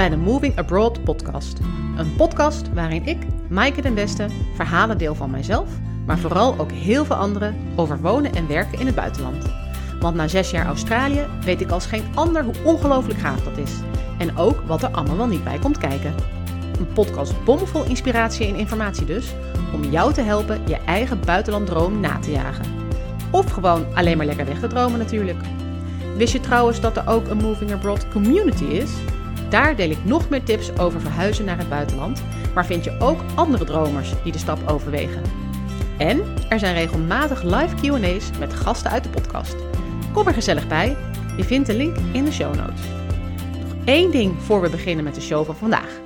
bij de Moving Abroad podcast. Een podcast waarin ik, Maaike den Beste, verhalen deel van mijzelf, maar vooral ook heel veel anderen over wonen en werken in het buitenland. Want na zes jaar Australië weet ik als geen ander hoe ongelooflijk gaaf dat is. En ook wat er allemaal niet bij komt kijken. Een podcast bomvol inspiratie en informatie dus, om jou te helpen je eigen buitenlanddroom na te jagen. Of gewoon alleen maar lekker weg te dromen natuurlijk. Wist je trouwens dat er ook een Moving Abroad community is? Daar deel ik nog meer tips over verhuizen naar het buitenland, maar vind je ook andere dromers die de stap overwegen. En er zijn regelmatig live QA's met gasten uit de podcast. Kom er gezellig bij. Je vindt de link in de show notes. Nog één ding voor we beginnen met de show van vandaag.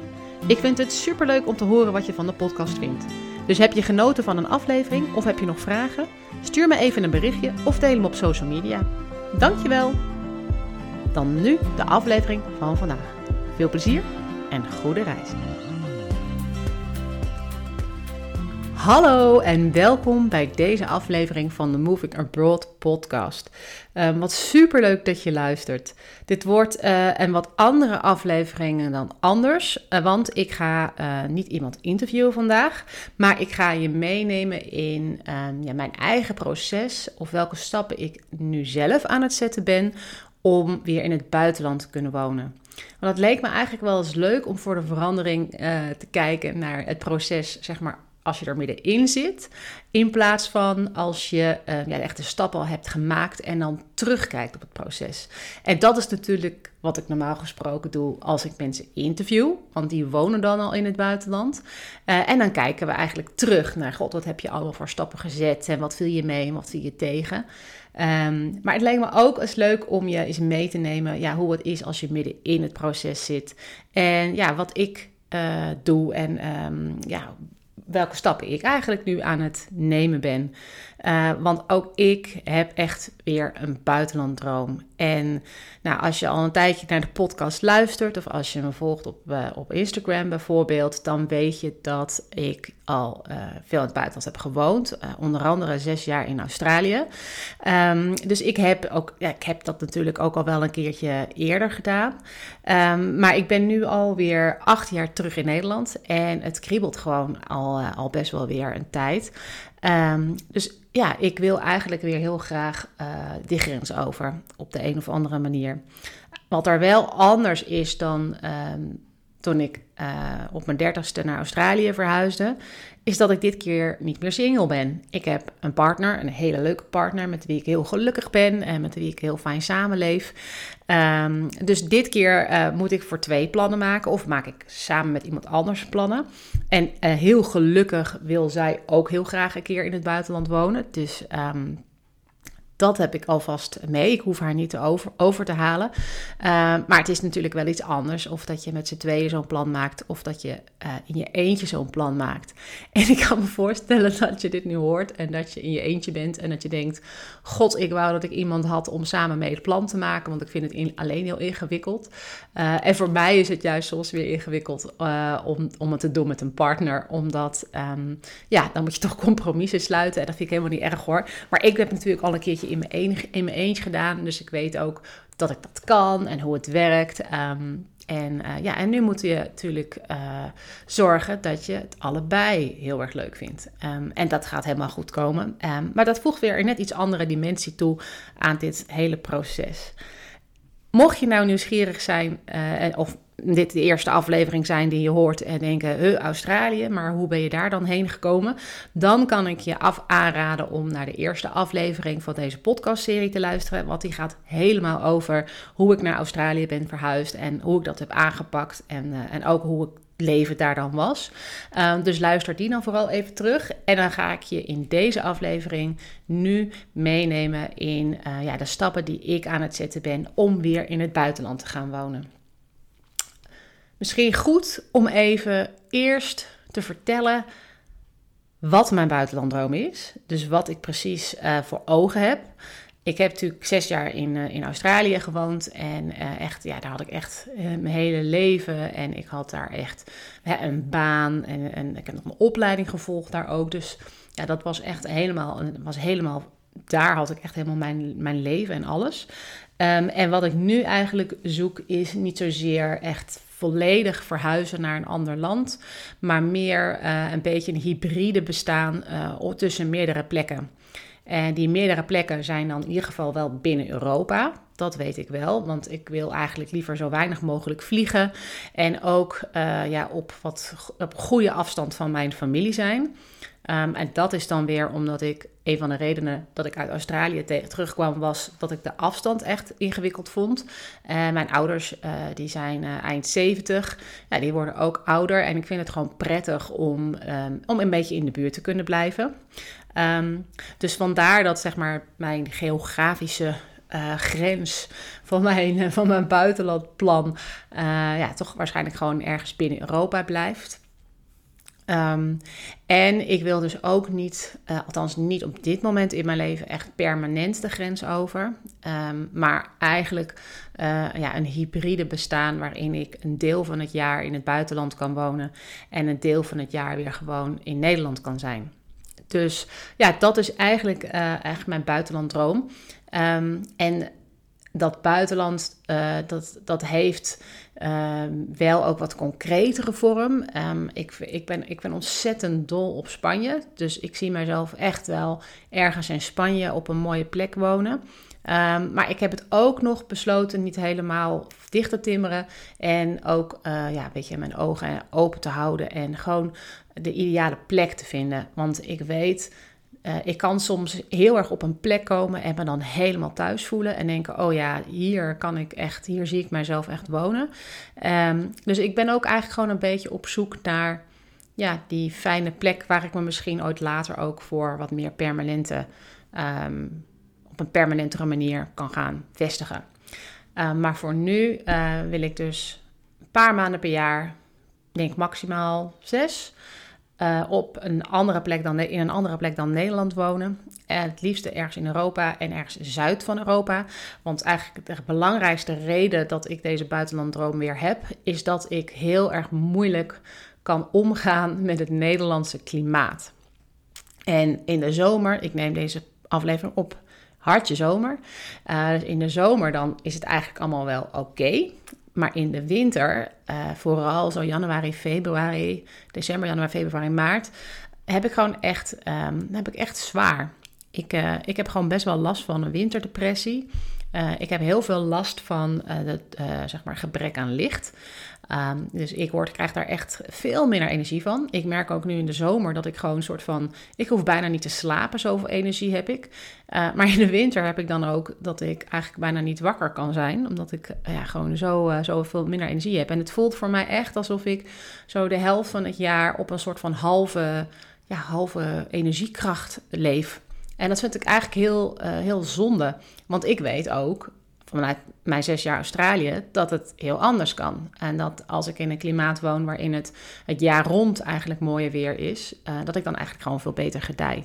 Ik vind het superleuk om te horen wat je van de podcast vindt. Dus heb je genoten van een aflevering of heb je nog vragen? Stuur me even een berichtje of deel hem op social media. Dankjewel! Dan nu de aflevering van vandaag. Veel plezier en goede reis. Hallo en welkom bij deze aflevering van de Moving Abroad podcast. Um, wat super leuk dat je luistert. Dit wordt uh, een wat andere afleveringen dan anders, uh, want ik ga uh, niet iemand interviewen vandaag, maar ik ga je meenemen in um, ja, mijn eigen proces of welke stappen ik nu zelf aan het zetten ben om weer in het buitenland te kunnen wonen. Want het leek me eigenlijk wel eens leuk om voor de verandering te kijken naar het proces, zeg maar, als je er middenin zit, in plaats van als je uh, ja, echt de stap al hebt gemaakt en dan terugkijkt op het proces. En dat is natuurlijk wat ik normaal gesproken doe als ik mensen interview, want die wonen dan al in het buitenland. Uh, en dan kijken we eigenlijk terug naar, god, wat heb je allemaal voor stappen gezet en wat viel je mee en wat viel je tegen. Um, maar het lijkt me ook eens leuk om je eens mee te nemen ja, hoe het is als je midden in het proces zit. En ja, wat ik uh, doe en um, ja, welke stappen ik eigenlijk nu aan het nemen ben. Uh, want ook ik heb echt weer een buitenlanddroom. En nou, als je al een tijdje naar de podcast luistert, of als je me volgt op, uh, op Instagram bijvoorbeeld, dan weet je dat ik al uh, veel in het buitenland heb gewoond. onder andere zes jaar in Australië. Um, dus ik heb, ook, ik heb dat natuurlijk ook al wel een keertje eerder gedaan. Um, maar ik ben nu alweer acht jaar terug in Nederland. En het kriebelt gewoon al, al best wel weer een tijd. Um, dus ja, ik wil eigenlijk weer heel graag uh, die over op de een of andere manier. Wat er wel anders is dan um, toen ik uh, op mijn dertigste naar Australië verhuisde, is dat ik dit keer niet meer single ben. Ik heb een partner, een hele leuke partner, met wie ik heel gelukkig ben en met wie ik heel fijn samenleef. Um, dus dit keer uh, moet ik voor twee plannen maken, of maak ik samen met iemand anders plannen. En uh, heel gelukkig wil zij ook heel graag een keer in het buitenland wonen. Dus um, dat heb ik alvast mee. Ik hoef haar niet over, over te halen. Uh, maar het is natuurlijk wel iets anders of dat je met z'n tweeën zo'n plan maakt of dat je uh, in je eentje zo'n plan maakt. En ik kan me voorstellen dat je dit nu hoort en dat je in je eentje bent en dat je denkt: God, ik wou dat ik iemand had om samen mee het plan te maken, want ik vind het in, alleen heel ingewikkeld. Uh, en voor mij is het juist soms weer ingewikkeld om, om het te doen met een partner, omdat um, ja, dan moet je toch compromissen sluiten en dat vind ik helemaal niet erg hoor. Maar ik heb natuurlijk al een keertje in mijn, in mijn eentje gedaan. Dus ik weet ook dat ik dat kan en hoe het werkt. Um, en, uh, ja, en nu moet je natuurlijk uh, zorgen dat je het allebei heel erg leuk vindt. Um, en dat gaat helemaal goed komen. Um, maar dat voegt weer een net iets andere dimensie toe aan dit hele proces. Mocht je nou nieuwsgierig zijn, uh, of dit de eerste aflevering zijn die je hoort en denken, huh, Australië, maar hoe ben je daar dan heen gekomen? Dan kan ik je af aanraden om naar de eerste aflevering van deze podcastserie te luisteren, want die gaat helemaal over hoe ik naar Australië ben verhuisd en hoe ik dat heb aangepakt en, uh, en ook hoe ik leven daar dan was. Uh, dus luister die dan vooral even terug. En dan ga ik je in deze aflevering nu meenemen in uh, ja, de stappen die ik aan het zetten ben om weer in het buitenland te gaan wonen. Misschien goed om even eerst te vertellen wat mijn buitenlanddroom is. Dus wat ik precies uh, voor ogen heb. Ik heb natuurlijk zes jaar in, uh, in Australië gewoond. En uh, echt, ja, daar had ik echt mijn hele leven. En ik had daar echt een baan. En, en ik heb nog een opleiding gevolgd daar ook. Dus ja, dat was echt helemaal, was helemaal daar had ik echt helemaal mijn, mijn leven en alles. Um, en wat ik nu eigenlijk zoek is niet zozeer echt volledig verhuizen naar een ander land, maar meer uh, een beetje een hybride bestaan uh, tussen meerdere plekken. En die meerdere plekken zijn dan in ieder geval wel binnen Europa. Dat weet ik wel, want ik wil eigenlijk liever zo weinig mogelijk vliegen. En ook uh, ja, op, wat, op goede afstand van mijn familie zijn. Um, en dat is dan weer omdat ik, een van de redenen dat ik uit Australië terugkwam, was dat ik de afstand echt ingewikkeld vond. Uh, mijn ouders, die zijn eind 70, ja, die worden ook ouder. En ik vind het gewoon prettig om, um, om een beetje in de buurt te kunnen blijven. Um, dus vandaar dat zeg maar mijn geografische uh, grens van mijn, van mijn buitenlandplan uh, ja, toch waarschijnlijk gewoon ergens binnen Europa blijft. Um, en ik wil dus ook niet, althans niet op dit moment in mijn leven, echt permanent de grens over. Um, maar eigenlijk ja, een hybride bestaan waarin ik een deel van het jaar in het buitenland kan wonen en een deel van het jaar weer gewoon in Nederland kan zijn. Dus ja, dat is eigenlijk, uh, eigenlijk mijn buitenlanddroom. Um, en dat buitenland, uh, dat, dat heeft uh, wel ook wat concretere vorm. Um, ik, ik, ben, ik ben ontzettend dol op Spanje. Dus ik zie mezelf echt wel ergens in Spanje op een mooie plek wonen. Um, maar ik heb het ook nog besloten niet helemaal dicht te timmeren. En ook uh, ja, een beetje mijn ogen open te houden. En gewoon de ideale plek te vinden. Want ik weet, uh, ik kan soms heel erg op een plek komen en me dan helemaal thuis voelen. En denken, oh ja, hier kan ik echt, hier zie ik mijzelf echt wonen. Um, dus ik ben ook eigenlijk gewoon een beetje op zoek naar ja, die fijne plek waar ik me misschien ooit later ook voor wat meer permanente, um, op een permanentere manier kan gaan vestigen. Uh, maar voor nu uh, wil ik dus een paar maanden per jaar, denk maximaal zes, uh, op een andere plek dan, in een andere plek dan Nederland wonen. En het liefste ergens in Europa en ergens zuid van Europa. Want eigenlijk de belangrijkste reden dat ik deze buitenlanddroom weer heb, is dat ik heel erg moeilijk kan omgaan met het Nederlandse klimaat. En in de zomer, ik neem deze aflevering op hartje zomer. Uh, dus in de zomer dan is het eigenlijk allemaal wel oké. Maar in de winter, uh, vooral zo januari, februari, december, januari, februari, maart, heb ik gewoon echt, um, heb ik echt zwaar. Ik, uh, ik heb gewoon best wel last van een winterdepressie. Ik heb heel veel last van het zeg maar gebrek aan licht. Um, dus ik word, krijg daar echt veel minder energie van. Ik merk ook nu in de zomer dat ik gewoon een soort van. Ik hoef bijna niet te slapen, zoveel energie heb ik. Uh, maar in de winter heb ik dan ook dat ik eigenlijk bijna niet wakker kan zijn. Omdat ik uh, ja, gewoon zo, uh, zoveel minder energie heb. En het voelt voor mij echt alsof ik zo de helft van het jaar op een soort van halve, ja, halve energiekracht leef. En dat vind ik eigenlijk heel, heel zonde. Want ik weet ook, vanuit mijn zes jaar Australië, dat het heel anders kan. En dat als ik in een klimaat woon waarin het het jaar rond eigenlijk mooier weer is, uh, dat ik dan eigenlijk gewoon veel beter gedij.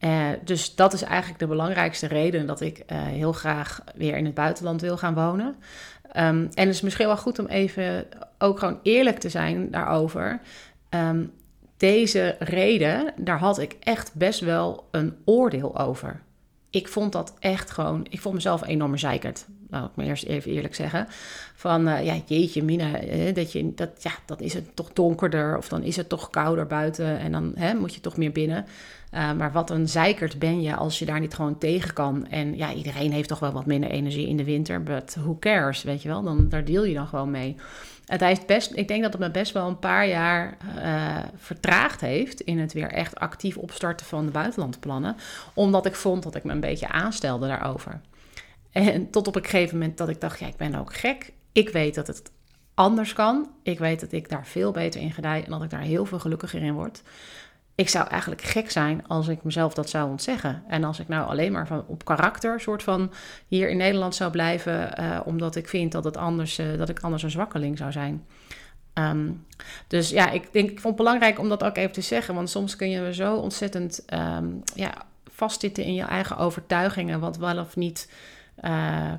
Uh, dus dat is eigenlijk de belangrijkste reden dat ik uh, heel graag weer in het buitenland wil gaan wonen. Um, en het is misschien wel goed om even ook gewoon eerlijk te zijn daarover. Um, deze reden, daar had ik echt best wel een oordeel over ik vond dat echt gewoon, ik vond mezelf enorm zeikerd. Laat ik me eerst even eerlijk zeggen. Van, uh, ja, jeetje mina, eh, dat, je, dat, ja, dan is het toch donkerder of dan is het toch kouder buiten en dan hè, moet je toch meer binnen. Uh, maar wat een zeikerd ben je als je daar niet gewoon tegen kan. En ja, iedereen heeft toch wel wat minder energie in de winter, but who cares, weet je wel. Dan, daar deel je dan gewoon mee. Het heeft best, ik denk dat het me best wel een paar jaar uh, vertraagd heeft in het weer echt actief opstarten van de buitenlandplannen. Omdat ik vond dat ik me een beetje aanstelde daarover. En tot op een gegeven moment dat ik dacht, ja, ik ben ook gek. Ik weet dat het anders kan. Ik weet dat ik daar veel beter in gedij en dat ik daar heel veel gelukkiger in word ik zou eigenlijk gek zijn als ik mezelf dat zou ontzeggen. En als ik nou alleen maar van, op karakter, soort van hier in Nederland zou blijven, uh, omdat ik vind dat, het anders, uh, dat ik anders een zwakkeling zou zijn. Um, dus ja, ik denk, ik vond het belangrijk om dat ook even te zeggen, want soms kun je zo ontzettend um, ja, vastzitten in je eigen overtuigingen, wat wel of niet uh,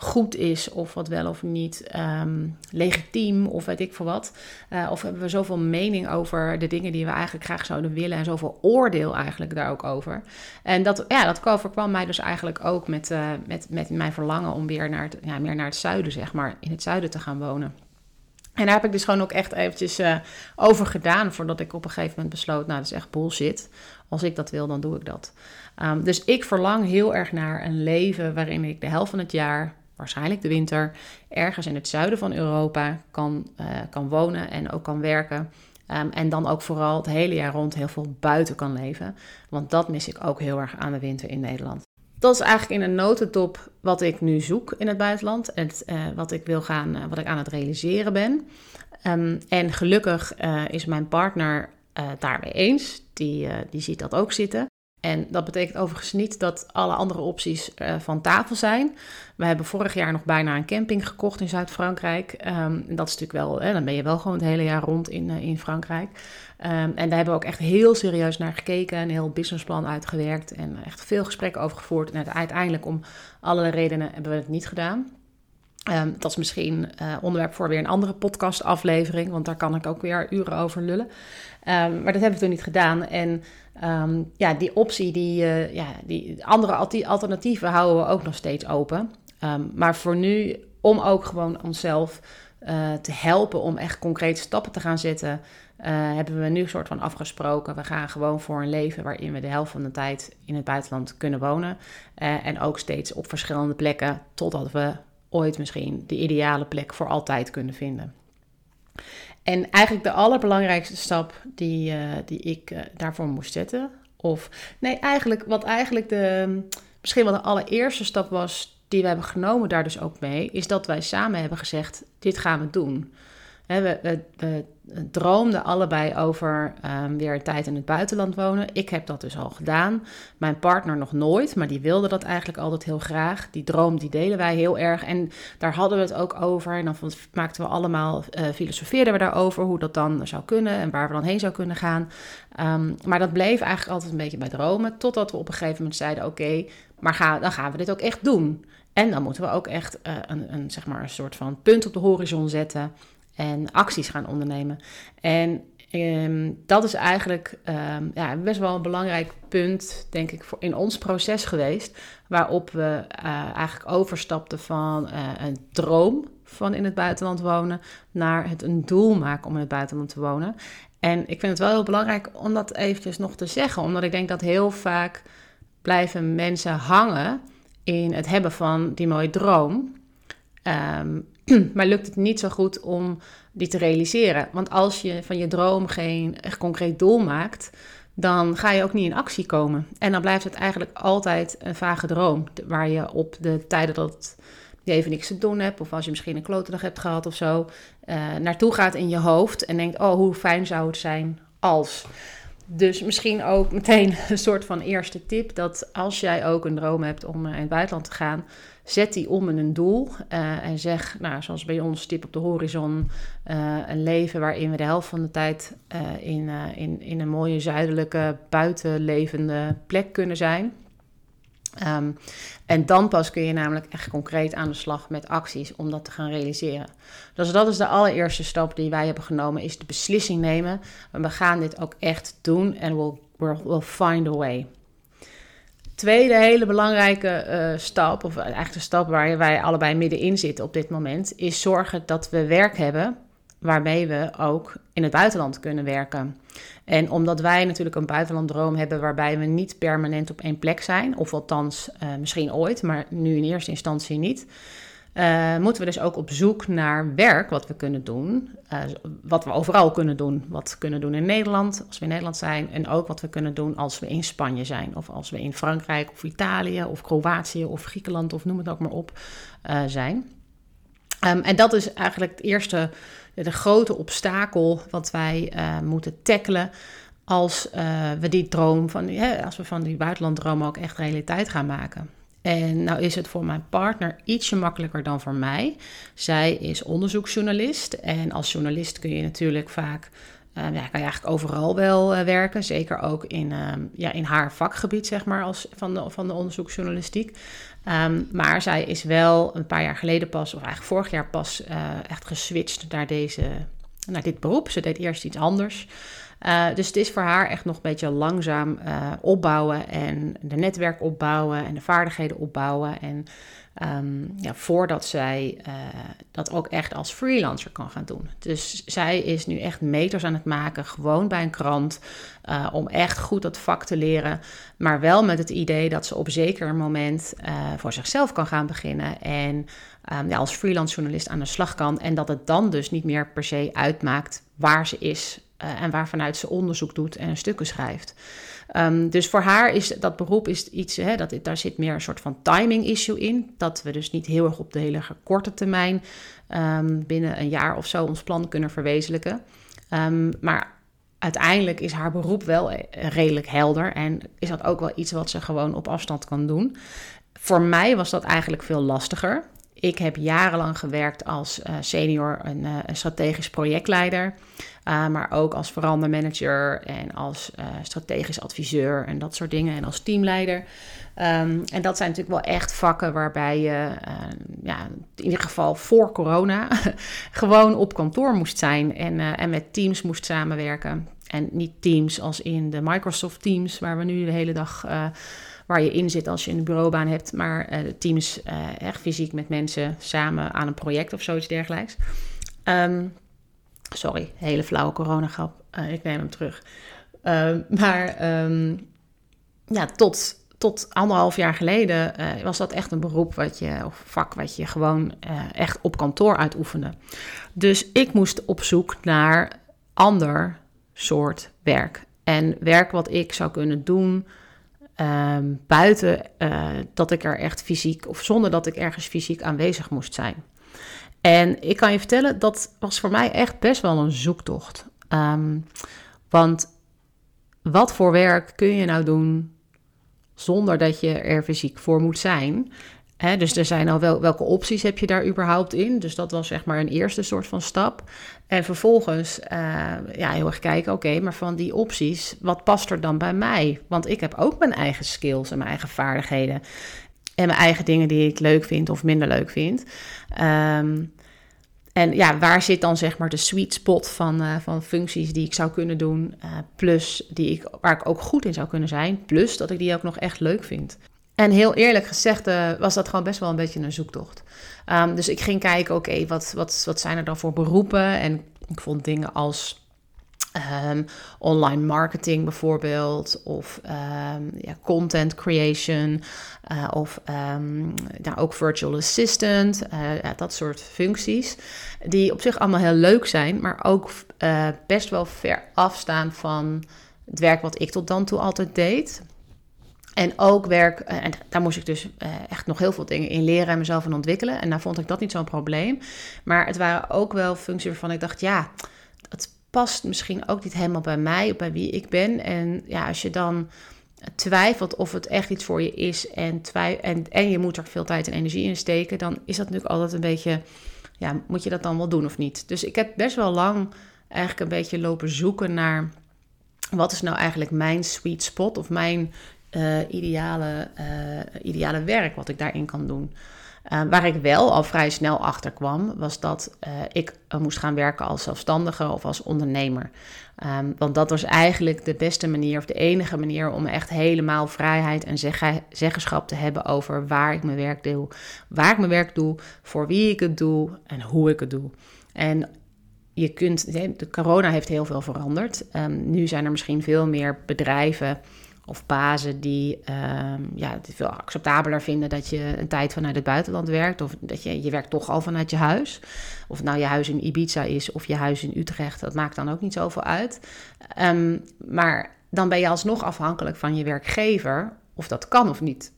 goed is of wat wel of niet um, legitiem of weet ik veel wat. Uh, of hebben we zoveel mening over de dingen die we eigenlijk graag zouden willen en zoveel oordeel eigenlijk daar ook over. En dat, ja, dat overkwam mij dus eigenlijk ook met, uh, met, met mijn verlangen om weer naar het, ja, meer naar het zuiden, zeg maar, in het zuiden te gaan wonen. En daar heb ik dus gewoon ook echt eventjes uh, over gedaan voordat ik op een gegeven moment besloot, nou dat is echt bullshit. Als ik dat wil, dan doe ik dat. Um, dus ik verlang heel erg naar een leven waarin ik de helft van het jaar, waarschijnlijk de winter, ergens in het zuiden van Europa kan, uh, kan wonen en ook kan werken. Um, en dan ook vooral het hele jaar rond heel veel buiten kan leven. Want dat mis ik ook heel erg aan de winter in Nederland. Dat is eigenlijk in een notendop wat ik nu zoek in het buitenland. En uh, wat ik wil gaan, uh, wat ik aan het realiseren ben. Um, en gelukkig is mijn partner daarmee eens. Die, die ziet dat ook zitten. En dat betekent overigens niet dat alle andere opties uh, van tafel zijn. We hebben vorig jaar nog bijna een camping gekocht in Zuid-Frankrijk. Um, dat is natuurlijk wel, hè, dan ben je wel gewoon het hele jaar rond in, uh, in Frankrijk. Um, en daar hebben we ook echt heel serieus naar gekeken, een heel businessplan uitgewerkt en echt veel gesprekken over gevoerd. En uiteindelijk om allerlei redenen hebben we het niet gedaan. Um, dat is misschien uh, onderwerp voor weer een andere podcastaflevering, want daar kan ik ook weer uren over lullen. Um, maar dat hebben we toen niet gedaan. En um, ja, die optie, die, uh, ja, die andere alternatieven houden we ook nog steeds open. maar voor nu, om ook gewoon onszelf uh, te helpen om echt concrete stappen te gaan zetten, hebben we nu een soort van afgesproken. We gaan gewoon voor een leven waarin we de helft van de tijd in het buitenland kunnen wonen. en ook steeds op verschillende plekken, totdat we ooit misschien de ideale plek voor altijd kunnen vinden. En eigenlijk de allerbelangrijkste stap die, uh, die ik uh, daarvoor moest zetten, of nee, eigenlijk wat eigenlijk de misschien wel de allereerste stap was die we hebben genomen daar dus ook mee, is dat wij samen hebben gezegd: dit gaan we doen. We, droomden allebei over um, weer een tijd in het buitenland wonen. Ik heb dat dus al gedaan. Mijn partner nog nooit, maar die wilde dat eigenlijk altijd heel graag. Die droom die delen wij heel erg. En daar hadden we het ook over. En dan maakten we allemaal, uh, filosofeerden we daarover hoe dat dan zou kunnen en waar we dan heen zou kunnen gaan. Um, maar dat bleef eigenlijk altijd een beetje bij dromen. Totdat we op een gegeven moment zeiden: oké, maar ga, dan gaan we dit ook echt doen. En dan moeten we ook echt uh, een, een, zeg maar een soort van punt op de horizon zetten en acties gaan ondernemen. En um, dat is eigenlijk um, ja, best wel een belangrijk punt, denk ik, voor in ons proces geweest. Waarop we uh, eigenlijk overstapten van uh, een droom van in het buitenland wonen naar het een doel maken om in het buitenland te wonen. En ik vind het wel heel belangrijk om dat eventjes nog te zeggen, omdat ik denk dat heel vaak blijven mensen hangen in het hebben van die mooie droom. Um, maar lukt het niet zo goed om die te realiseren. Want als je van je droom geen echt concreet doel maakt, dan ga je ook niet in actie komen. En dan blijft het eigenlijk altijd een vage droom, waar je op de tijden dat je even niks te doen hebt, of als je misschien een klote hebt gehad of zo, uh, naartoe gaat in je hoofd en denkt, oh, hoe fijn zou het zijn als. Dus misschien ook meteen een soort van eerste tip, dat als jij ook een droom hebt om in het buitenland te gaan, Zet die om in een doel uh, en zeg, nou, zoals bij ons, stip op de horizon, uh, een leven waarin we de helft van de tijd uh, in, in, in een mooie zuidelijke, buitenlevende plek kunnen zijn. Um, en dan pas kun je namelijk echt concreet aan de slag met acties om dat te gaan realiseren. Dus dat is de allereerste stap die wij hebben genomen, is de beslissing nemen. we gaan dit ook echt doen en we'll, we'll, we'll find a way tweede hele belangrijke uh, stap, of eigenlijk de stap waar wij allebei middenin zitten op dit moment, is zorgen dat we werk hebben waarmee we ook in het buitenland kunnen werken. En omdat wij natuurlijk een buitenlanddroom hebben waarbij we niet permanent op één plek zijn, of althans uh, misschien ooit, maar nu in eerste instantie niet. Uh, moeten we dus ook op zoek naar werk wat we kunnen doen. Uh, wat we overal kunnen doen. Wat we kunnen doen in Nederland, als we in Nederland zijn. En ook wat we kunnen doen als we in Spanje zijn. Of als we in Frankrijk of Italië of Kroatië of Griekenland of noem het ook maar op uh, zijn. Um, en dat is eigenlijk het eerste, de grote obstakel wat wij moeten tackelen als we die droom van, als we van die buitenlanddroom ook echt realiteit gaan maken. En nou is het voor mijn partner ietsje makkelijker dan voor mij. Zij is onderzoeksjournalist. En als journalist kun je natuurlijk vaak. Uh, ja, kan je eigenlijk overal wel uh, werken. Zeker ook in, uh, ja, in haar vakgebied, zeg maar, als, van, de, van de onderzoeksjournalistiek. Um, maar zij is wel een paar jaar geleden pas, of eigenlijk vorig jaar pas, eh, echt geswitcht naar, deze, naar dit beroep. Ze deed eerst iets anders. Dus het is voor haar echt nog een beetje langzaam opbouwen en de netwerk opbouwen en de vaardigheden opbouwen. En Ehm, ja, voordat zij uh, dat ook echt als freelancer kan gaan doen. Dus zij is nu echt meters aan het maken, gewoon bij een krant, om echt goed dat vak te leren. Maar wel met het idee dat ze op zeker moment voor zichzelf kan gaan beginnen en um, ja, als freelance journalist aan de slag kan. En dat het dan dus niet meer per se uitmaakt waar ze is en waarvanuit ze onderzoek doet en stukken schrijft. Um, dus voor haar is dat beroep is iets, hè, dat, daar zit meer een soort van timing issue in. Dat we dus niet heel erg op de hele korte termijn um, binnen een jaar of zo ons plan kunnen verwezenlijken. Um, maar uiteindelijk is haar beroep wel eh, redelijk helder en is dat ook wel iets wat ze gewoon op afstand kan doen. Voor mij was dat eigenlijk veel lastiger. Ik heb jarenlang gewerkt als uh, senior uh, een, strategisch projectleider, uh, maar ook als verandermanager en als strategisch adviseur en dat soort dingen en als teamleider. Um, en dat zijn natuurlijk wel echt vakken waarbij je, ja, in ieder geval voor corona, gewoon op kantoor moest zijn en, en met teams moest samenwerken. En niet teams als in de Microsoft Teams, waar we nu de hele dag waar je in zit als je een bureaubaan hebt, maar teams echt fysiek met mensen samen aan een project of zoiets dergelijks. Um, sorry, hele flauwe coronagrap. Uh, ik neem hem terug. Uh, maar um, ja, tot, tot anderhalf jaar geleden was dat echt een beroep wat je, of vak wat je gewoon echt op kantoor uitoefende. Dus ik moest op zoek naar ander soort werk. En werk wat ik zou kunnen doen Ehm, buiten dat ik er echt fysiek, of zonder dat ik ergens fysiek aanwezig moest zijn. En ik kan je vertellen, dat was voor mij echt best wel een zoektocht. Um, want wat voor werk kun je nou doen zonder dat je er fysiek voor moet zijn? dus er zijn al wel, welke opties heb je daar überhaupt in? Dus dat was zeg maar een eerste soort van stap. En vervolgens uh, ja, heel erg kijken, oké, maar van die opties, wat past er dan bij mij? Want ik heb ook mijn eigen skills en mijn eigen vaardigheden. En mijn eigen dingen die ik leuk vind of minder leuk vind. Um, en ja, waar zit dan zeg maar de sweet spot van, uh, van functies die ik zou kunnen doen, uh, plus die ik, waar ik ook goed in zou kunnen zijn, plus dat ik die ook nog echt leuk vind. En heel eerlijk gezegd uh, was dat gewoon best wel een beetje een zoektocht. Um, dus ik ging kijken, oké, wat, wat, wat zijn er dan voor beroepen? En ik vond dingen als um, online marketing bijvoorbeeld, of um, ja, content creation, uh, of nou, ook virtual assistant, uh, ja, dat soort functies, die op zich allemaal heel leuk zijn, maar ook uh, best wel ver afstaan van het werk wat ik tot dan toe altijd deed. En ook werk, eh, en daar moest ik dus eh, echt nog heel veel dingen in leren en mezelf in ontwikkelen. En daar vond ik dat niet zo'n probleem. Maar het waren ook wel functies waarvan ik dacht, ja, het past misschien ook niet helemaal bij mij, of bij wie ik ben. En ja, als je dan twijfelt of het echt iets voor je is en, en, en je moet er veel tijd en energie in steken, dan is dat natuurlijk altijd een beetje, ja, moet je dat dan wel doen of niet? Dus ik heb best wel lang eigenlijk een beetje lopen zoeken naar wat is nou eigenlijk mijn sweet spot of mijn uh, ideale, uh, ideale werk wat ik daarin kan doen. Uh, waar ik wel al vrij snel achter kwam, was dat ik moest gaan werken als zelfstandige of als ondernemer. Um, want dat was eigenlijk de beste manier of de enige manier om echt helemaal vrijheid en zeg zeggenschap te hebben over waar ik mijn werk doe, waar ik mijn werk doe, voor wie ik het doe en hoe ik het doe. En je kunt, de corona heeft heel veel veranderd. Um, nu zijn er misschien veel meer bedrijven of bazen die um, ja, het veel acceptabeler vinden dat je een tijd vanuit het buitenland werkt. Of dat je, je werkt toch al vanuit je huis. Of nou je huis in Ibiza is of je huis in Utrecht. Dat maakt dan ook niet zoveel uit. Um, maar dan ben je alsnog afhankelijk van je werkgever of dat kan of niet.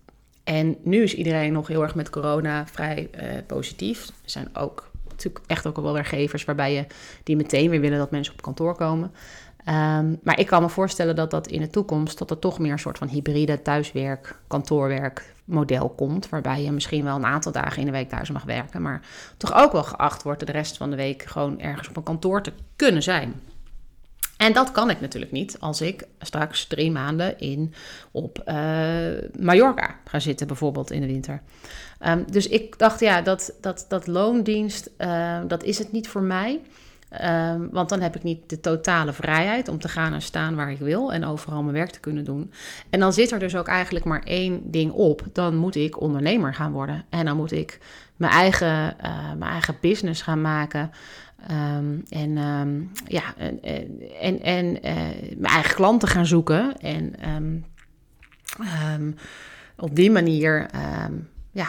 En nu is iedereen nog heel erg met corona vrij uh, positief. Er zijn ook natuurlijk echt ook wel werkgevers waarbij je die meteen weer willen dat mensen op kantoor komen. Um, maar ik kan me voorstellen dat dat in de toekomst dat er toch meer een soort van hybride thuiswerk, kantoorwerk model komt. Waarbij je misschien wel een aantal dagen in de week thuis mag werken. Maar toch ook wel geacht wordt de rest van de week gewoon ergens op een kantoor te kunnen zijn. En dat kan ik natuurlijk niet als ik straks drie maanden in op uh, Mallorca ga zitten, bijvoorbeeld in de winter. Um, dus ik dacht, ja, dat, dat, dat loondienst, uh, dat is het niet voor mij. Ehm, want dan heb ik niet de totale vrijheid om te gaan en staan waar ik wil en overal mijn werk te kunnen doen. En dan zit er dus ook eigenlijk maar één ding op. Dan moet ik ondernemer gaan worden. En dan moet ik mijn eigen, uh, mijn eigen business gaan maken. Ehm, en um, ja, en, en, en uh, mijn eigen klanten gaan zoeken. En op die manier ja,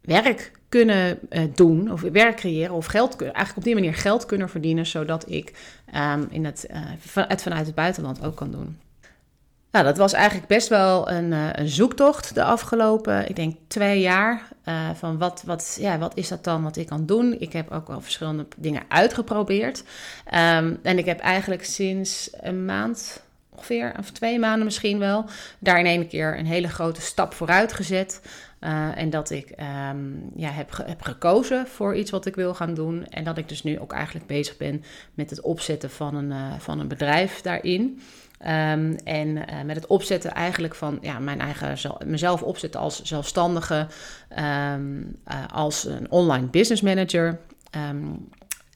werk kunnen uh, doen, of werk creëren, of geld kunnen, eigenlijk op die manier geld kunnen verdienen, zodat ik um, in het, uh, het vanuit het buitenland ook kan doen. Nou, dat was eigenlijk best wel een, uh, een zoektocht de afgelopen, ik denk twee jaar. van wat, wat, ja, wat is dat dan wat ik kan doen? Ik heb ook wel verschillende dingen uitgeprobeerd. Um, en ik heb eigenlijk sinds een maand, ongeveer, of twee maanden misschien wel, daar in één keer een hele grote stap vooruit gezet. Uh, en dat ik um, ja, heb, heb gekozen voor iets wat ik wil gaan doen. En dat ik dus nu ook eigenlijk bezig ben met het opzetten van een, uh, van een bedrijf daarin. Um, en uh, met het opzetten eigenlijk van ja, mijn eigen, mezelf opzetten als zelfstandige, um, als een online business manager.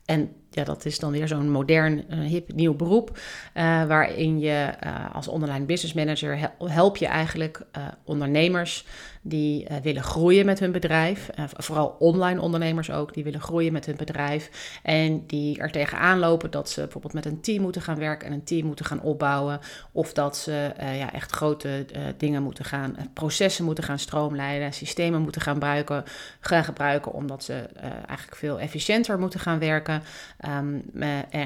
en ja, dat is dan weer zo'n modern, hip nieuw beroep. Waarin je als online business manager help je eigenlijk ondernemers die uh, willen groeien met hun bedrijf. Uh, vooral online ondernemers ook, die willen groeien met hun bedrijf. En die er tegenaan lopen dat ze bijvoorbeeld met een team moeten gaan werken en een team moeten gaan opbouwen. Of dat ze uh, ja, echt grote dingen moeten gaan, processen moeten gaan stroomlijnen, systemen moeten gaan gebruiken, gaan gebruiken omdat ze eigenlijk veel efficiënter moeten gaan werken. Um,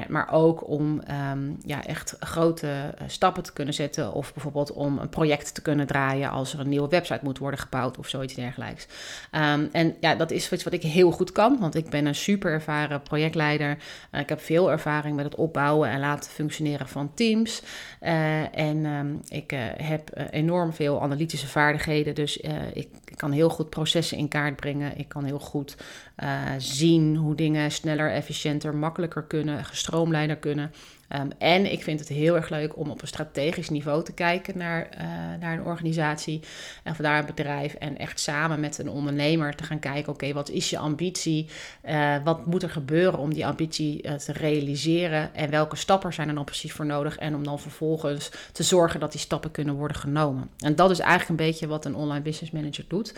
maar ook om um, ja, echt grote stappen te kunnen zetten. Of bijvoorbeeld om een project te kunnen draaien als er een nieuwe website moet worden of zoiets dergelijks. Um, en ja, dat is iets wat ik heel goed kan, want ik ben een super ervaren projectleider. Uh, ik heb veel ervaring met het opbouwen en laten functioneren van teams. Uh, en um, ik uh, heb enorm veel analytische vaardigheden, dus ik, ik, kan heel goed processen in kaart brengen. Ik kan heel goed zien hoe dingen sneller, efficiënter, makkelijker kunnen, gestroomlijnder kunnen. Um, en ik vind het heel erg leuk om op een strategisch niveau te kijken naar, uh, naar een organisatie of daar een bedrijf. En echt samen met een ondernemer te gaan kijken: oké, wat is je ambitie? Uh, wat moet er gebeuren om die ambitie uh, te realiseren? En welke stappen zijn er dan precies voor nodig? En om dan vervolgens te zorgen dat die stappen kunnen worden genomen. En dat is eigenlijk een beetje wat een online business manager doet.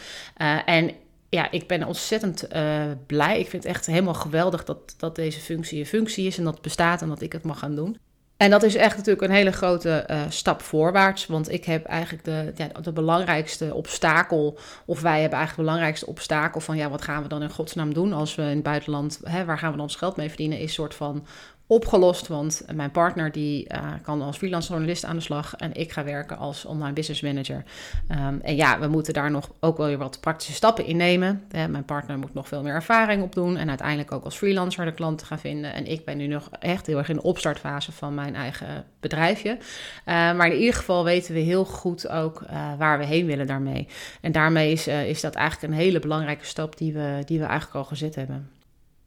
en ja, ik ben ontzettend uh, blij. Ik vind het echt helemaal geweldig dat, dat deze functie een functie is en dat het bestaat en dat ik het mag gaan doen. En dat is echt natuurlijk een hele grote uh, stap voorwaarts. Want ik heb eigenlijk de, ja, de belangrijkste obstakel, of wij hebben eigenlijk de belangrijkste obstakel van ja, wat gaan we dan in godsnaam doen als we in het buitenland, hè, waar gaan we dan ons geld mee verdienen, is een soort van opgelost. Want mijn partner die uh, kan als freelance journalist aan de slag en ik ga werken als online business manager. Um, en ja, we moeten daar nog ook wel weer wat praktische stappen in nemen. Uh, mijn partner moet nog veel meer ervaring opdoen en uiteindelijk ook als freelancer de klanten gaan vinden. En ik ben nu nog echt heel erg in de opstartfase van mijn eigen bedrijfje. Uh, maar in ieder geval weten we heel goed ook waar we heen willen daarmee. En daarmee is, is dat eigenlijk een hele belangrijke stap die we, die we eigenlijk al gezet hebben.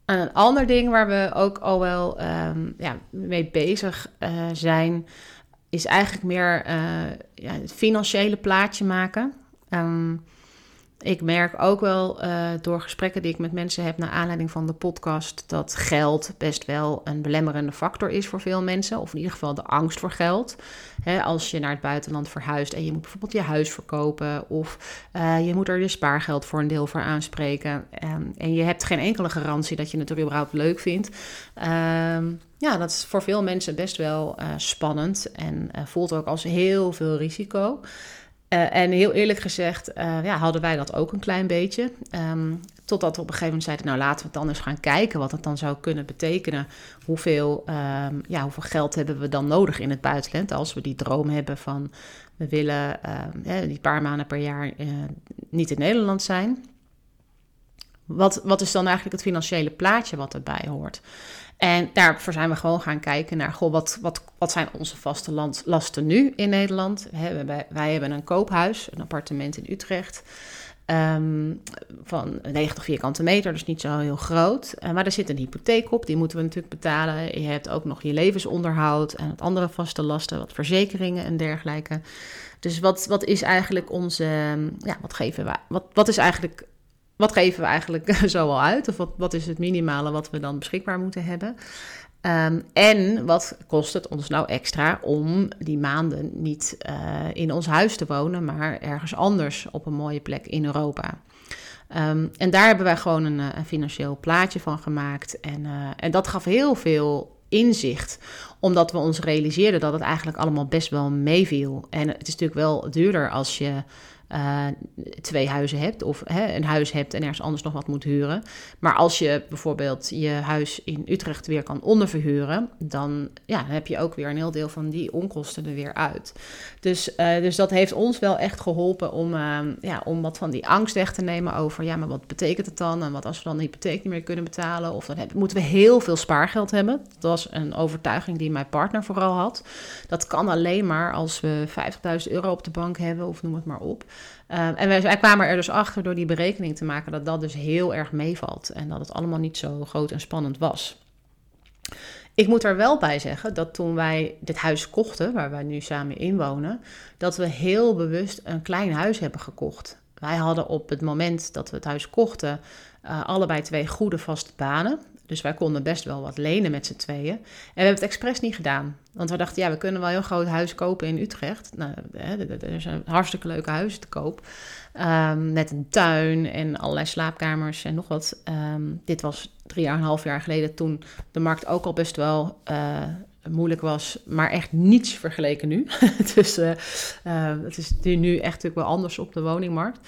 En een ander ding waar we ook al wel um, ja, mee bezig uh, zijn, is eigenlijk meer uh, ja, het financiële plaatje maken. Um, ik merk ook wel uh, door gesprekken die ik met mensen heb naar aanleiding van de podcast dat geld best wel een belemmerende factor is voor veel mensen. Of in ieder geval de angst voor geld. als je naar het buitenland verhuist en je moet bijvoorbeeld je huis verkopen of uh, je moet er je spaargeld voor een deel voor aanspreken. Um, en je hebt geen enkele garantie dat je het er überhaupt leuk vindt. Um, ja, dat is voor veel mensen best wel uh, spannend en voelt ook als heel veel risico. Uh, en heel eerlijk gezegd, uh, ja, hadden wij dat ook een klein beetje. Um, totdat we op een gegeven moment zeiden, nou laten we het dan eens gaan kijken wat het dan zou kunnen betekenen. Hoeveel, um, ja, hoeveel geld hebben we dan nodig in het buitenland als we die droom hebben van we willen uh, die paar maanden per jaar uh, niet in Nederland zijn. Wat, wat is dan eigenlijk het financiële plaatje wat erbij hoort? En daarvoor zijn we gewoon gaan kijken naar, goh, wat, wat, wat zijn onze vaste lasten nu in Nederland? wij, wij hebben een koophuis, een appartement in Utrecht. Um, van 90 vierkante meter, dus niet zo heel groot. Uh, maar er zit een hypotheek op, die moeten we natuurlijk betalen. Je hebt ook nog je levensonderhoud en het andere vaste lasten, wat verzekeringen en dergelijke. Dus wat, wat is eigenlijk onze, ja, wat geven wij, wat, wat is eigenlijk wat geven we eigenlijk zo al uit? Of wat, is het minimale wat we dan beschikbaar moeten hebben? Ehm, en wat kost het ons nou extra om die maanden niet uh, in ons huis te wonen, maar ergens anders op een mooie plek in Europa? Um, en daar hebben wij gewoon een, een, financieel plaatje van gemaakt. En, uh, en dat gaf heel veel inzicht, omdat we ons realiseerden dat het eigenlijk allemaal best wel meeviel. En het is natuurlijk wel duurder als je uh, twee huizen hebt of hè, een huis hebt en ergens anders nog wat moet huren. Maar als je bijvoorbeeld je huis in Utrecht weer kan onderverhuren, dan ja, heb je ook weer een heel deel van die onkosten er weer uit. Dus, uh, dus dat heeft ons wel echt geholpen om, uh, ja, om wat van die angst weg te nemen over, ja, maar wat betekent het dan? En wat als we dan de hypotheek niet meer kunnen betalen? Of dan moeten we heel veel spaargeld hebben. Dat was een overtuiging die mijn partner vooral had. Dat kan alleen maar als we 50.000 euro op de bank hebben, of noem het maar op. Um, en wij, kwamen er dus achter door die berekening te maken dat dat dus heel erg meevalt en dat het allemaal niet zo groot en spannend was. Ik moet er wel bij zeggen dat toen wij dit huis kochten, waar wij nu samen in wonen, dat we heel bewust een klein huis hebben gekocht. Wij hadden op het moment dat we het huis kochten uh, allebei twee goede vaste banen. Dus wij konden best wel wat lenen met z'n tweeën. En we hebben het expres niet gedaan. Want we dachten, ja, we kunnen wel een heel groot huis kopen in Utrecht. Nou, er zijn hartstikke leuke huizen te koop. Um, met een tuin en allerlei slaapkamers en nog wat. Um, dit was drie jaar en een half jaar geleden toen de markt ook al best wel uh, moeilijk was. Maar echt niets vergeleken nu. dus uh, uh, het is nu echt natuurlijk wel anders op de woningmarkt.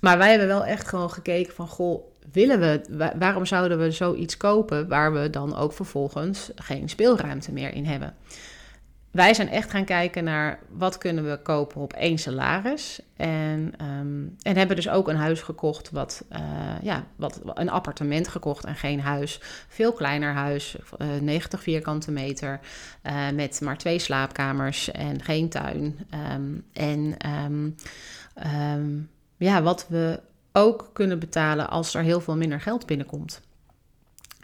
Maar wij hebben wel echt gewoon gekeken van, goh, willen we, waarom zouden we zoiets kopen waar we dan ook vervolgens geen speelruimte meer in hebben? Wij zijn echt gaan kijken naar wat kunnen we kopen op één salaris. En, um, en hebben dus ook een huis gekocht, wat, uh, ja, wat, een appartement gekocht en geen huis. Veel kleiner huis, uh, 90 vierkante meter, uh, met maar twee slaapkamers en geen tuin. Um, en um, ja, wat we ook kunnen betalen als er heel veel minder geld binnenkomt.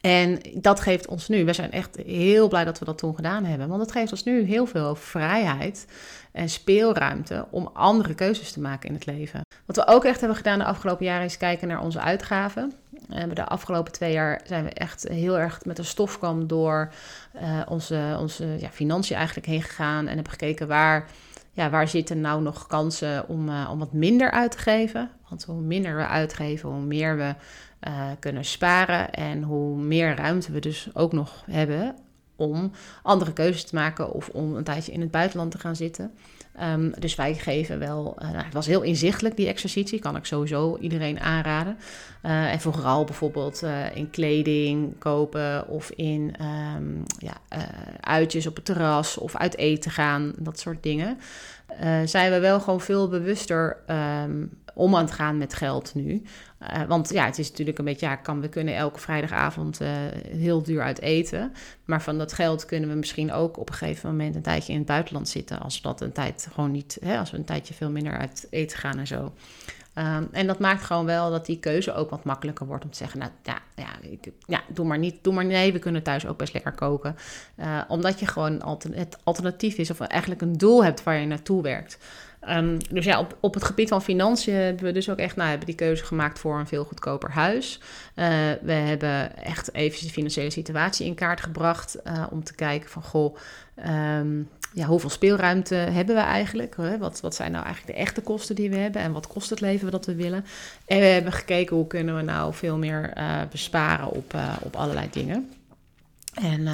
En dat geeft ons nu, we zijn echt heel blij dat we dat toen gedaan hebben, want het geeft ons nu heel veel vrijheid en speelruimte om andere keuzes te maken in het leven. Wat we ook echt hebben gedaan de afgelopen jaren is kijken naar onze uitgaven. En de afgelopen twee jaar zijn we echt heel erg met een stofkam door uh, onze, onze ja, financiën eigenlijk heen gegaan en hebben gekeken waar ja, waar zitten nou nog kansen om, uh, om wat minder uit te geven? Want hoe minder we uitgeven, hoe meer we uh, kunnen sparen en hoe meer ruimte we dus ook nog hebben om andere keuzes te maken of om een tijdje in het buitenland te gaan zitten. Um, dus wij geven wel, uh, nou, het was heel inzichtelijk die exercitie, kan ik sowieso iedereen aanraden. Uh, en vooral bijvoorbeeld uh, in kleding kopen of in um, ja, uitjes op het terras of uit eten gaan, dat soort dingen. zijn we wel gewoon veel bewuster um, om aan het gaan met geld nu. Uh, want ja, het is natuurlijk een beetje, ja, kan, we kunnen elke vrijdagavond uh, heel duur uit eten. Maar van dat geld kunnen we misschien ook op een gegeven moment een tijdje in het buitenland zitten. Als we dat een tijd gewoon niet, hè, als we een tijdje veel minder uit eten gaan en zo. Um, en dat maakt gewoon wel dat die keuze ook wat makkelijker wordt om te zeggen, nou ja, ja, ja doe maar niet, doe maar nee, we kunnen thuis ook best lekker koken. Uh, omdat je gewoon het alternatief is of eigenlijk een doel hebt waar je naartoe werkt. Um, dus ja, op, op het gebied van financiën hebben we dus ook echt nou, hebben die keuze gemaakt voor een veel goedkoper huis. Uh, we hebben echt even de financiële situatie in kaart gebracht uh, om te kijken van goh, um, ja, hoeveel speelruimte hebben we eigenlijk? Wat, wat zijn nou eigenlijk de echte kosten die we hebben en wat kost het leven dat we willen? En we hebben gekeken hoe kunnen we nou veel meer uh, besparen op, op allerlei dingen. En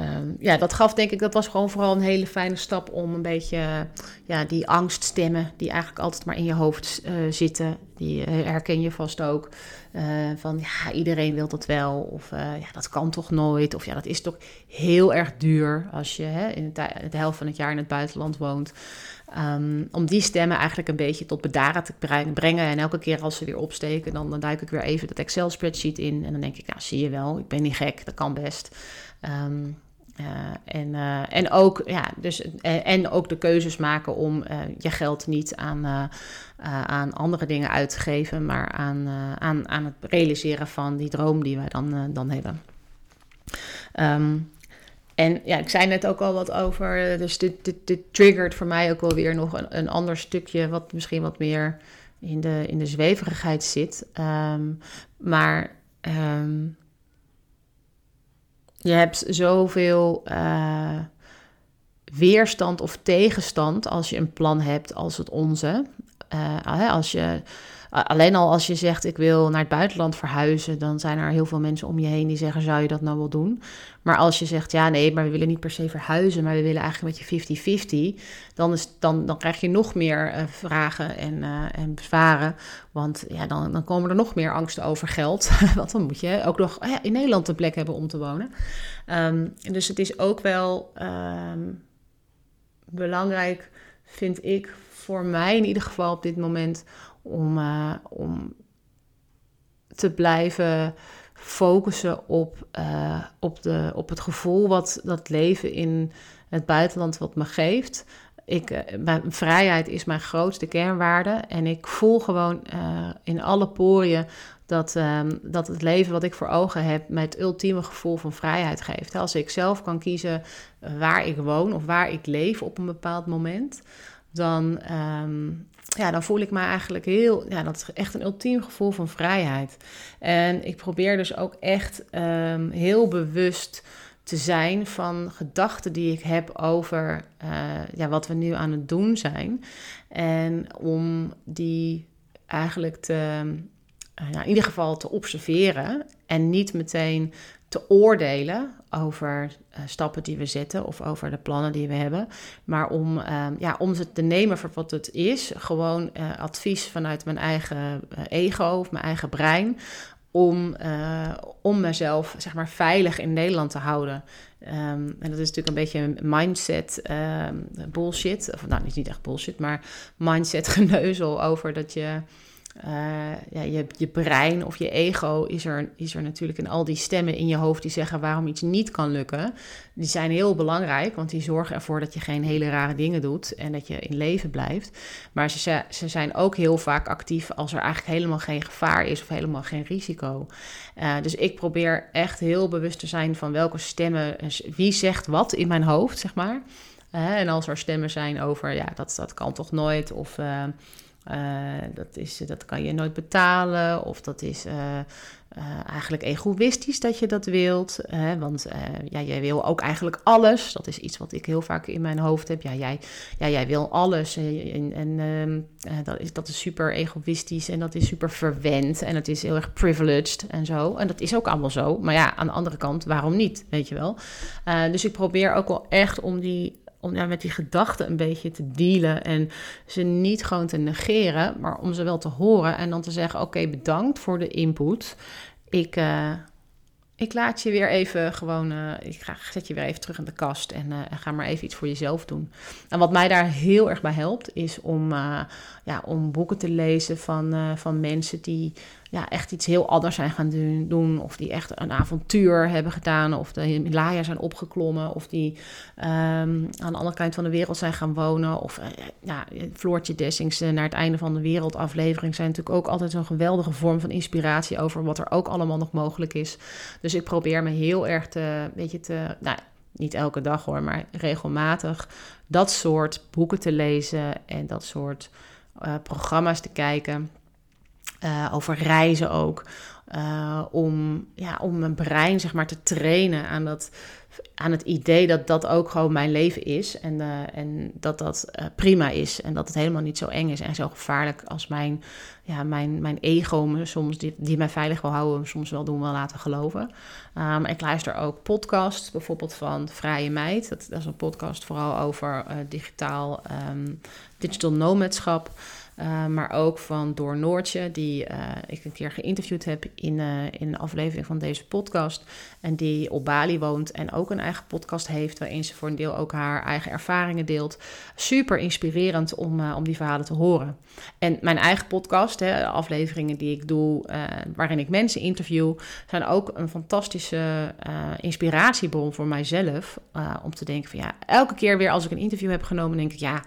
Um, ja, dat gaf denk ik, dat was gewoon vooral een hele fijne stap om een beetje ja, die angststemmen die eigenlijk altijd maar in je hoofd uh, zitten, die uh, herken je vast ook. Uh, van ja, iedereen wil dat wel, of ja, dat kan toch nooit, of ja, dat is toch heel erg duur als je hè, in de helft van het jaar in het buitenland woont. Um, om die stemmen eigenlijk een beetje tot bedaren te brengen. En elke keer als ze weer opsteken, dan, dan duik ik weer even dat Excel-spreadsheet in. En dan denk ik, nou zie je wel, ik ben niet gek, dat kan best. Um, uh, en, uh, en, ook, ja, dus, uh, en ook de keuzes maken om je geld niet aan, aan andere dingen uit te geven, maar aan, aan, aan het realiseren van die droom die wij dan, dan hebben. Um, en ja, ik zei net ook al wat over, dus dit, dit, dit triggert voor mij ook wel weer nog een, een ander stukje, wat misschien wat meer in, de, in de zweverigheid zit. Ehm, maar ehm, je hebt zoveel uh, weerstand of tegenstand als je een plan hebt als het onze. Uh, als je alleen al als je zegt ik wil naar het buitenland verhuizen, dan zijn er heel veel mensen om je heen die zeggen zou je dat nou wel doen? Maar als je zegt ja nee, maar we willen niet per se verhuizen, maar we willen eigenlijk met je 50-50, dan, is, dan, dan krijg je nog meer uh, vragen en, uh, en bezwaren. Want ja, dan, dan komen er nog meer angsten over geld. Want dan moet je ook nog ja, in Nederland een plek hebben om te wonen. Um, dus het is ook wel um, belangrijk, vind ik, voor mij in ieder geval op dit moment om, uh, om te blijven focussen op, uh, op, de, op het gevoel wat dat leven in het buitenland wat me geeft. Ik, uh, mijn vrijheid is mijn grootste kernwaarde. En ik voel gewoon in alle poriën dat, um, dat het leven wat ik voor ogen heb mij het ultieme gevoel van vrijheid geeft. Als ik zelf kan kiezen waar ik woon of waar ik leef op een bepaald moment, dan, um, ja, dan voel ik me eigenlijk heel, ja, dat is echt een ultiem gevoel van vrijheid. En ik probeer dus ook echt um, heel bewust te zijn van gedachten die ik heb over uh, ja, wat we nu aan het doen zijn. En om die eigenlijk te, ja, in ieder geval te observeren en niet meteen te oordelen over uh, stappen die we zetten of over de plannen die we hebben. Maar om, uh, ja, om ze te nemen voor wat het is. Gewoon uh, advies vanuit mijn eigen eh, ego of mijn eigen brein. Om, om mezelf zeg maar, veilig in Nederland te houden. Um, en dat is natuurlijk een beetje een mindset um, bullshit. Of nou, niet echt bullshit, maar mindset geneuzel over dat je uh, ja, je, je brein of je ego is er, is er natuurlijk in al die stemmen in je hoofd die zeggen waarom iets niet kan lukken. Die zijn heel belangrijk, want die zorgen ervoor dat je geen hele rare dingen doet en dat je in leven blijft. Maar ze, ze zijn ook heel vaak actief als er eigenlijk helemaal geen gevaar is of helemaal geen risico. Uh, dus ik probeer echt heel bewust te zijn van welke stemmen, wie zegt wat in mijn hoofd, zeg maar. Uh, en als er stemmen zijn over, ja, dat, dat kan toch nooit, of dat, is, dat kan je nooit betalen. Of dat is uh, eigenlijk egoïstisch dat je dat wilt. Hè? Want ja, jij wil ook eigenlijk alles. Dat is iets wat ik heel vaak in mijn hoofd heb. Ja, jij, ja, jij wil alles. En, en ehm, dat, is, dat is super egoïstisch. En dat is super verwend. En het is heel erg privileged en zo. En dat is ook allemaal zo. Maar ja, aan de andere kant, waarom niet? Weet je wel. dus ik probeer ook wel echt om die om ja, met die gedachten een beetje te dealen en ze niet gewoon te negeren, maar om ze wel te horen en dan te zeggen: Oké, bedankt voor de input. Ik, uh, ik laat je weer even gewoon, uh, ik ga, zet je weer even terug in de kast en, uh, en, ga maar even iets voor jezelf doen. En wat mij daar heel erg bij helpt, is om, ja, om boeken te lezen van, van mensen die ja, echt iets heel anders zijn gaan doen. Of die echt een avontuur hebben gedaan. Of de Himalaya zijn opgeklommen. Of die um, aan de andere kant van de wereld zijn gaan wonen. Of uh, ja, Floortje Dessings naar het einde van de wereld aflevering zijn natuurlijk ook altijd zo'n geweldige vorm van inspiratie over wat er ook allemaal nog mogelijk is. Dus ik probeer me heel erg te, weet je, te, nou, niet elke dag hoor, maar regelmatig dat soort boeken te lezen en dat soort uh, programma's te kijken. Uh, over reizen ook. Uh, om, ja, om mijn brein zeg maar, te trainen aan, dat, aan het idee dat dat ook gewoon mijn leven is. En, uh, en dat dat prima is. En dat het helemaal niet zo eng is en zo gevaarlijk als mijn, ja, mijn, mijn ego me soms, die, die mij veilig wil houden, soms wel doen wil laten geloven. Um, ik luister ook podcasts, bijvoorbeeld van Vrije Meid. Dat, is een podcast vooral over digitaal, um, digital nomadschap. Uh, maar ook van Door Noortje, die uh, ik een keer geïnterviewd heb in, uh, in een aflevering van deze podcast. En die op Bali woont en ook een eigen podcast heeft, waarin ze voor een deel ook haar eigen ervaringen deelt. Super inspirerend om, om die verhalen te horen. En mijn eigen podcast, hè, de afleveringen die ik doe, waarin ik mensen interview, zijn ook een fantastische inspiratiebron voor mijzelf. om te denken van ja, elke keer weer als ik een interview heb genomen, denk ik ja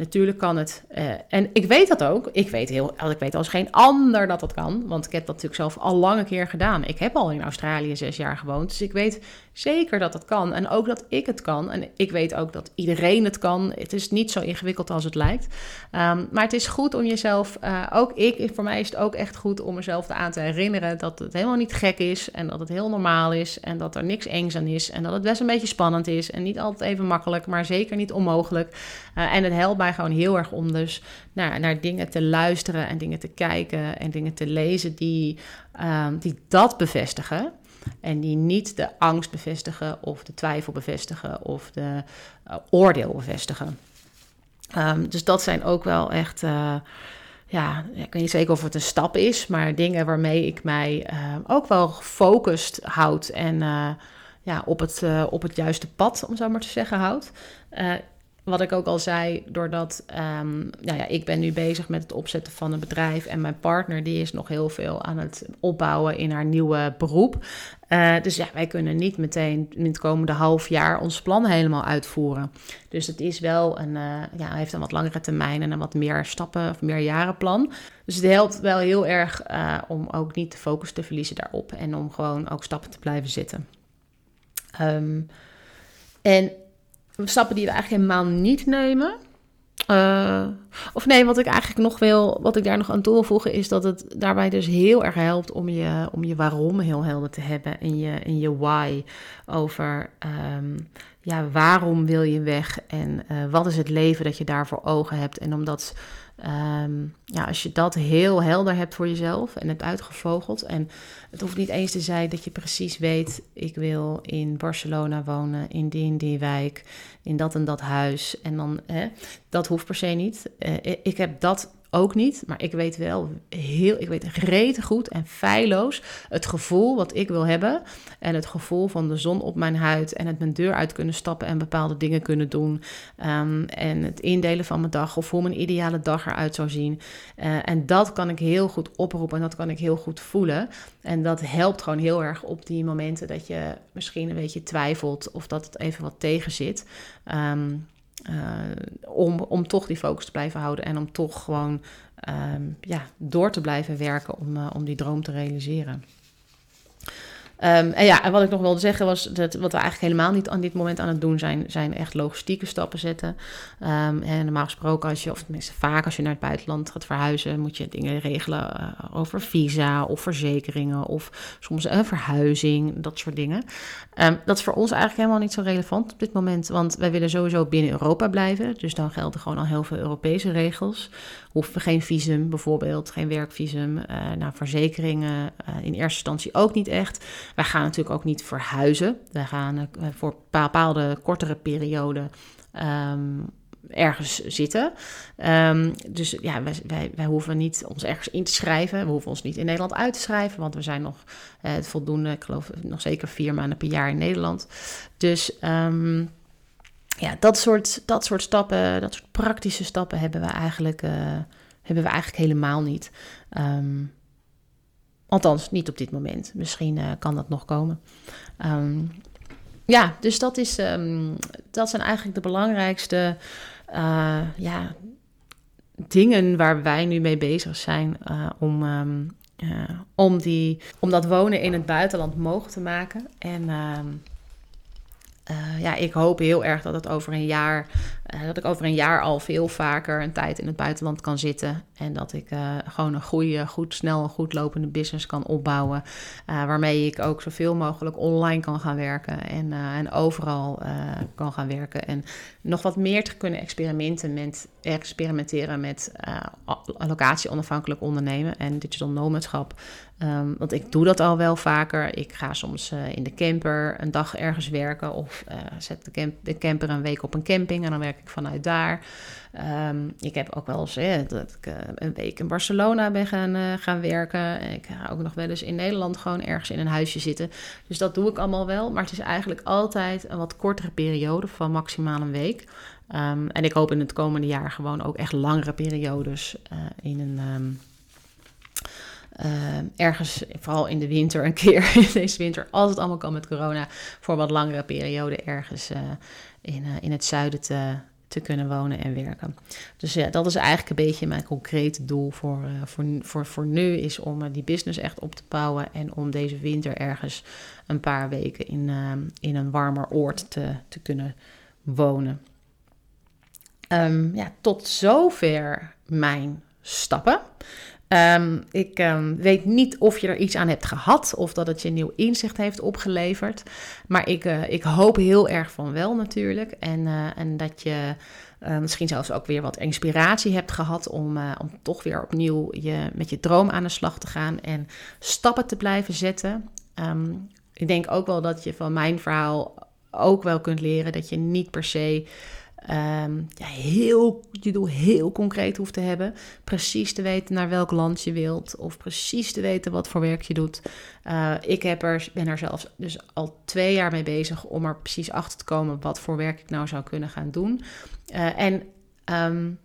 Natuurlijk kan het. Uh, en ik weet dat ook. Ik weet, heel, ik weet als geen ander dat dat kan. Want ik heb dat natuurlijk zelf al lang een keer gedaan. Ik heb al in Australië zes jaar gewoond. Dus ik weet zeker dat het kan. En ook dat ik het kan. En ik weet ook dat iedereen het kan. Het is niet zo ingewikkeld als het lijkt. Ehm, maar het is goed om jezelf, uh, ook ik, voor mij is het ook echt goed om mezelf aan te herinneren dat het helemaal niet gek is. En dat het heel normaal is. En dat er niks engs aan is. En dat het best een beetje spannend is. En niet altijd even makkelijk, maar zeker niet onmogelijk. Uh, en het helpt mij gewoon heel erg om dus naar, naar dingen te luisteren en dingen te kijken en dingen te lezen die, um, die dat bevestigen. En die niet de angst bevestigen of de twijfel bevestigen of de uh, oordeel bevestigen. Um, dus dat zijn ook wel echt, uh, ja, ik weet niet zeker of het een stap is, maar dingen waarmee ik mij uh, ook wel gefocust houd en ja, op, het, op het juiste pad, om zo maar te zeggen, houd wat ik ook al zei, doordat um, nou ja, ik ben nu bezig met het opzetten van een bedrijf en mijn partner die is nog heel veel aan het opbouwen in haar nieuwe beroep. Uh, dus ja, wij kunnen niet meteen in het komende half jaar ons plan helemaal uitvoeren. Dus het is wel een, uh, ja, heeft een wat langere termijn en een wat meer stappen of meer jaren plan. Dus het helpt wel heel erg uh, om ook niet de focus te verliezen daarop en om gewoon ook stappen te blijven zitten. Um, en stappen die we eigenlijk helemaal niet nemen. Uh, of nee, wat ik eigenlijk nog wil, wat ik daar nog aan toevoegen, is dat het daarbij dus heel erg helpt om je, om je waarom heel helder te hebben en je, en je why over um, ja, waarom wil je weg en uh, wat is het leven dat je daar voor ogen hebt. En omdat Um, ja, als je dat heel helder hebt voor jezelf en hebt uitgevogeld. En het hoeft niet eens te zijn dat je precies weet: ik wil in Barcelona wonen, in die en die wijk, in dat en dat huis. En dan, hè, dat hoeft per se niet. Uh, ik heb dat ook niet. Maar ik weet wel heel, ik weet rete goed en feilloos het gevoel wat ik wil hebben. En het gevoel van de zon op mijn huid en het mijn deur uit kunnen stappen en bepaalde dingen kunnen doen. Um, en het indelen van mijn dag of hoe mijn ideale dag eruit zou zien. Uh, en dat kan ik heel goed oproepen en dat kan ik heel goed voelen. En dat helpt gewoon heel erg op die momenten dat je misschien een beetje twijfelt of dat het even wat tegen zit. Uh, om, om toch die focus te blijven houden en om toch gewoon um, ja, door te blijven werken om, uh, om die droom te realiseren. Um, en ja, en wat ik nog wilde zeggen was dat wat we eigenlijk helemaal niet aan dit moment aan het doen zijn, zijn echt logistieke stappen zetten. Um, en normaal gesproken, als je, of tenminste vaak als je naar het buitenland gaat verhuizen, moet je dingen regelen uh, over visa of verzekeringen of soms een verhuizing, dat soort dingen. Um, dat is voor ons eigenlijk helemaal niet zo relevant op dit moment, want wij willen sowieso binnen Europa blijven. Dus dan gelden gewoon al heel veel Europese regels. Hoeven we geen visum bijvoorbeeld, geen werkvisum. Uh, nou, verzekeringen uh, in eerste instantie ook niet echt. Wij gaan natuurlijk ook niet verhuizen. Wij gaan uh, voor bepaalde kortere perioden um, ergens zitten. Um, dus ja, wij, wij, wij, hoeven niet ons ergens in te schrijven. We hoeven ons niet in Nederland uit te schrijven, want we zijn nog uh, voldoende, ik geloof nog zeker vier maanden per jaar in Nederland. Dus um, ja, dat soort, dat soort stappen, dat soort praktische stappen hebben we eigenlijk, uh, hebben we eigenlijk helemaal niet. Um, althans, niet op dit moment. Misschien uh, kan dat nog komen. Ja, dus dat, is, um, dat zijn eigenlijk de belangrijkste uh, ja, dingen waar wij nu mee bezig zijn om, om, die, om dat wonen in het buitenland mogelijk te maken. En uh, ja, ik hoop heel erg dat het over een jaar, uh, dat ik over een jaar al veel vaker een tijd in het buitenland kan zitten. En dat ik uh, gewoon een goede, goed, snel goed lopende business kan opbouwen. waarmee ik ook zoveel mogelijk online kan gaan werken en, en overal kan gaan werken. En nog wat meer te kunnen experimenten met, experimenteren met locatie onafhankelijk ondernemen en digital nomadschap. Um, want ik doe dat al wel vaker. Ik ga soms uh, in de camper een dag ergens werken of uh, zet de, camp de, camper een week op een camping en dan werk ik vanuit daar. Um, ik heb ook wel eens hè, dat ik een week in Barcelona ben gaan, gaan werken. Ik ga ook nog wel eens in Nederland gewoon ergens in een huisje zitten. Dus dat doe ik allemaal wel. Maar het is eigenlijk altijd een wat kortere periode van maximaal een week. Um, en ik hoop in het komende jaar gewoon ook echt langere periodes in een uh, ergens, vooral in de winter, een keer deze winter, als het allemaal kan met corona, voor wat langere periode ergens uh, in, uh, in het zuiden te, te kunnen wonen en werken. Dus ja, dat is eigenlijk een beetje mijn concrete doel voor, uh, voor, voor, voor nu, is om die business echt op te bouwen en om deze winter ergens een paar weken in, in een warmer oord te, te kunnen wonen. Um, ja, tot zover mijn stappen. Um, ik um, weet niet of je er iets aan hebt gehad of dat het je nieuw inzicht heeft opgeleverd. Maar ik, uh, ik hoop heel erg van wel natuurlijk. En, uh, en dat je uh, misschien zelfs ook weer wat inspiratie hebt gehad om, om toch weer opnieuw je, met je droom aan de slag te gaan en stappen te blijven zetten. Um, ik denk ook wel dat je van mijn verhaal ook wel kunt leren dat je niet per se um, ja, heel, je doel heel concreet hoeft te hebben. Precies te weten naar welk land je wilt. Of precies te weten wat voor werk je doet. Uh, ik heb er, ben er zelfs dus al twee jaar mee bezig om er precies achter te komen wat voor werk ik nou zou kunnen gaan doen. Uh, en um,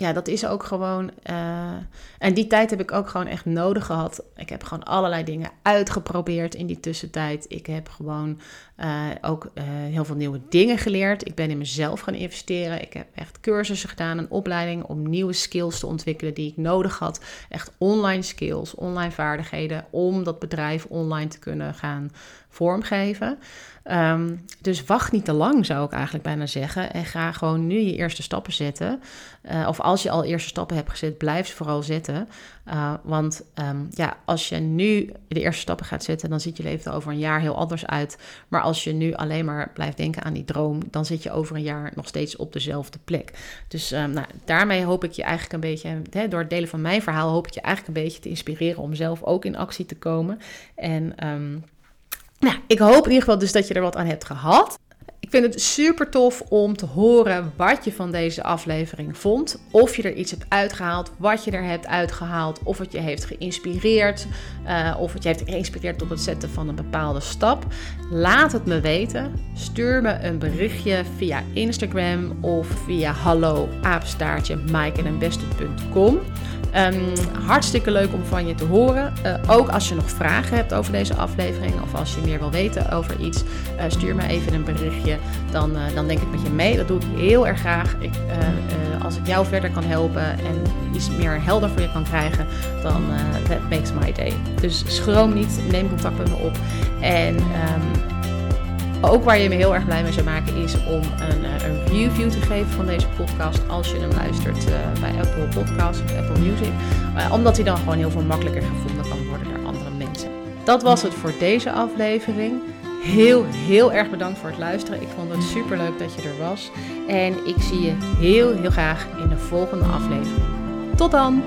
ja, dat is ook gewoon. Uh, en die tijd heb ik ook gewoon echt nodig gehad. Ik heb gewoon allerlei dingen uitgeprobeerd in die tussentijd. Ik heb gewoon uh, ook uh, heel veel nieuwe dingen geleerd. Ik ben in mezelf gaan investeren. Ik heb echt cursussen gedaan, een opleiding om nieuwe skills te ontwikkelen die ik nodig had. Echt online skills, online vaardigheden om dat bedrijf online te kunnen gaan vormgeven. Um, dus wacht niet te lang, zou ik eigenlijk bijna zeggen. En ga gewoon nu je eerste stappen zetten. Uh, of als je al eerste stappen hebt gezet, blijf ze vooral zetten. Uh, want um, ja, als je nu de eerste stappen gaat zetten, dan ziet je leven er over een jaar heel anders uit. Maar als je nu alleen maar blijft denken aan die droom, dan zit je over een jaar nog steeds op dezelfde plek. Dus um, nou, daarmee hoop ik je eigenlijk een beetje, hè, door het delen van mijn verhaal, hoop ik je eigenlijk een beetje te inspireren om zelf ook in actie te komen. En nou, ik hoop in ieder geval dus dat je er wat aan hebt gehad. Ik vind het super tof om te horen wat je van deze aflevering vond. Of je er iets hebt uitgehaald, wat je er hebt uitgehaald. Of het je heeft geïnspireerd. Uh, of het je heeft geïnspireerd tot het zetten van een bepaalde stap. Laat het me weten. Stuur me een berichtje via Instagram of via hallo apenstaartje Um, hartstikke leuk om van je te horen. Uh, ook als je nog vragen hebt over deze aflevering of als je meer wil weten over iets, uh, stuur me even een berichtje. Dan, uh, dan denk ik met je mee. Dat doe ik heel erg graag. Ik, als ik jou verder kan helpen en iets meer helder voor je kan krijgen, dan that makes my day. Dus schroom niet, neem contact met me op. En um, ook waar je me heel erg blij mee zou maken is om een, uh, een review te geven van deze podcast als je hem luistert uh, bij Apple Podcasts of Apple Music. Uh, omdat hij dan gewoon heel veel makkelijker gevonden kan worden door andere mensen. Dat was het voor deze aflevering. Heel, heel erg bedankt voor het luisteren. Ik vond het super leuk dat je er was. En ik zie je heel, heel graag in de volgende aflevering. Tot dan!